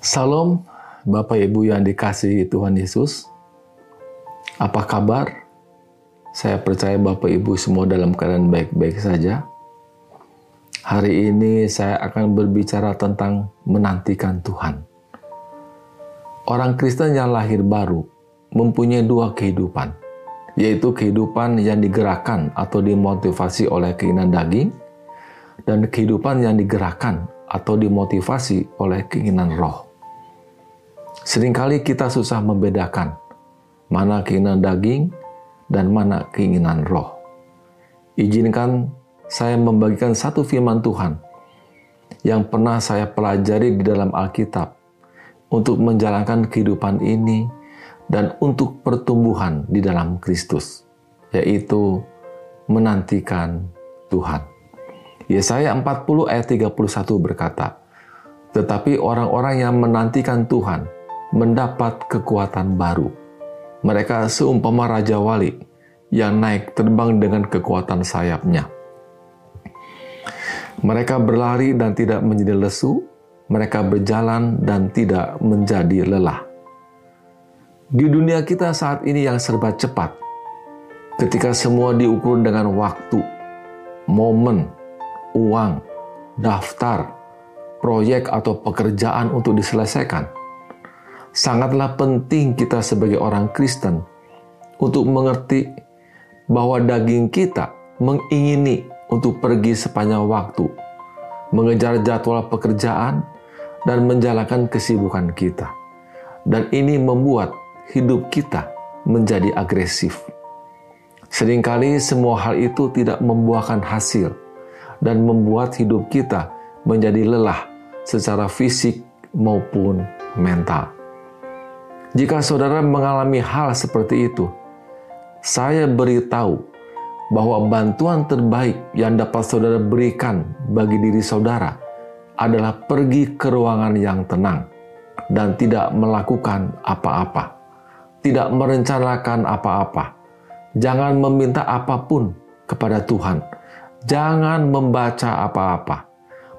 Salam Bapak Ibu yang dikasihi Tuhan Yesus. Apa kabar? Saya percaya Bapak Ibu semua dalam keadaan baik-baik saja. Hari ini saya akan berbicara tentang menantikan Tuhan. Orang Kristen yang lahir baru mempunyai dua kehidupan, yaitu kehidupan yang digerakkan atau dimotivasi oleh keinginan daging, dan kehidupan yang digerakkan atau dimotivasi oleh keinginan roh. Seringkali kita susah membedakan mana keinginan daging dan mana keinginan roh. Izinkan saya membagikan satu firman Tuhan yang pernah saya pelajari di dalam Alkitab untuk menjalankan kehidupan ini dan untuk pertumbuhan di dalam Kristus, yaitu menantikan Tuhan. Yesaya 40 ayat 31 berkata, Tetapi orang-orang yang menantikan Tuhan mendapat kekuatan baru. Mereka seumpama Raja Wali yang naik terbang dengan kekuatan sayapnya. Mereka berlari dan tidak menjadi lesu, mereka berjalan dan tidak menjadi lelah. Di dunia kita saat ini yang serba cepat, ketika semua diukur dengan waktu, momen, uang, daftar, proyek atau pekerjaan untuk diselesaikan – sangatlah penting kita sebagai orang Kristen untuk mengerti bahwa daging kita mengingini untuk pergi sepanjang waktu, mengejar jadwal pekerjaan, dan menjalankan kesibukan kita. Dan ini membuat hidup kita menjadi agresif. Seringkali semua hal itu tidak membuahkan hasil dan membuat hidup kita menjadi lelah secara fisik maupun mental. Jika saudara mengalami hal seperti itu, saya beritahu bahwa bantuan terbaik yang dapat saudara berikan bagi diri saudara adalah pergi ke ruangan yang tenang dan tidak melakukan apa-apa, tidak merencanakan apa-apa. Jangan meminta apa pun kepada Tuhan. Jangan membaca apa-apa.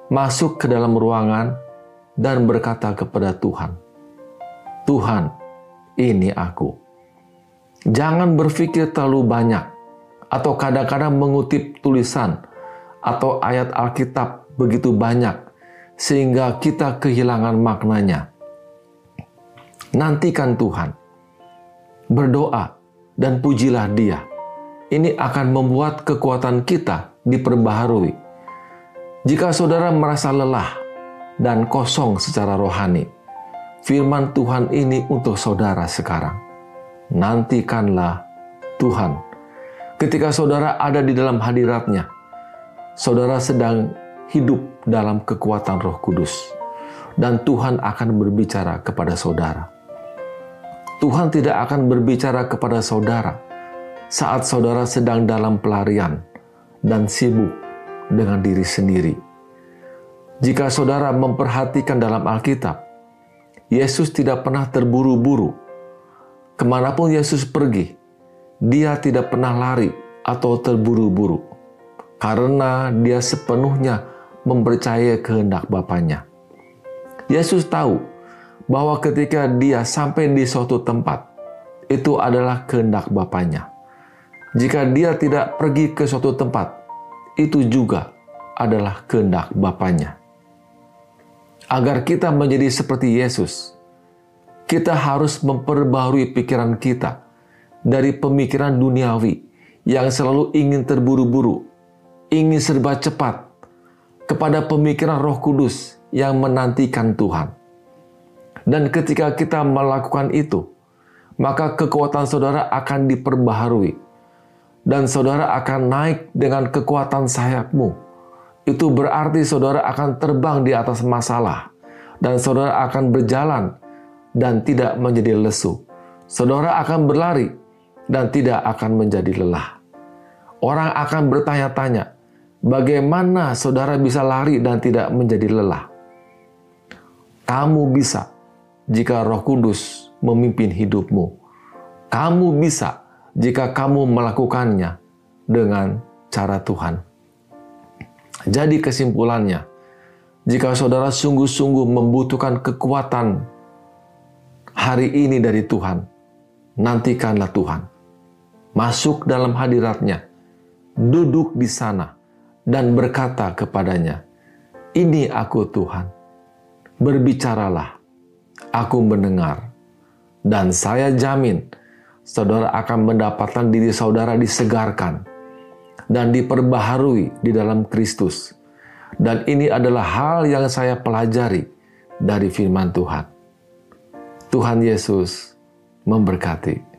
Masuk ke dalam ruangan dan berkata kepada Tuhan, "Tuhan, ini aku. Jangan berpikir terlalu banyak atau kadang-kadang mengutip tulisan atau ayat Alkitab begitu banyak sehingga kita kehilangan maknanya. Nantikan Tuhan. Berdoa dan pujilah Dia. Ini akan membuat kekuatan kita diperbaharui. Jika saudara merasa lelah dan kosong secara rohani, firman Tuhan ini untuk saudara sekarang. Nantikanlah Tuhan. Ketika saudara ada di dalam hadiratnya, saudara sedang hidup dalam kekuatan roh kudus. Dan Tuhan akan berbicara kepada saudara. Tuhan tidak akan berbicara kepada saudara saat saudara sedang dalam pelarian dan sibuk dengan diri sendiri. Jika saudara memperhatikan dalam Alkitab, Yesus tidak pernah terburu-buru. Ke mana pun Yesus pergi, dia tidak pernah lari atau terburu-buru. Karena dia sepenuhnya mempercayai kehendak Bapaknya. Yesus tahu bahwa ketika dia sampai di suatu tempat, itu adalah kehendak Bapaknya. Jika dia tidak pergi ke suatu tempat, itu juga adalah kehendak Bapaknya agar kita menjadi seperti Yesus, kita harus memperbaharui pikiran kita dari pemikiran duniawi yang selalu ingin terburu-buru, ingin serba cepat, kepada pemikiran Roh Kudus yang menantikan Tuhan. Dan ketika kita melakukan itu, maka kekuatan saudara akan diperbaharui, dan saudara akan naik dengan kekuatan sayapmu itu berarti saudara akan terbang di atas masalah dan saudara akan berjalan dan tidak menjadi lesu. Saudara akan berlari dan tidak akan menjadi lelah. Orang akan bertanya-tanya, bagaimana saudara bisa lari dan tidak menjadi lelah? Kamu bisa jika Roh Kudus memimpin hidupmu. Kamu bisa jika kamu melakukannya dengan cara Tuhan. Jadi kesimpulannya, Jika saudara sungguh-sungguh membutuhkan kekuatan hari ini dari Tuhan, nantikanlah Tuhan. Masuk dalam hadiratnya, duduk di sana, dan berkata kepadanya, Ini aku Tuhan, berbicaralah, aku mendengar, dan saya jamin saudara akan mendapatkan diri saudara disegarkan dan diperbaharui di dalam Kristus dan ini adalah hal yang saya pelajari dari firman Tuhan. Tuhan Yesus memberkati.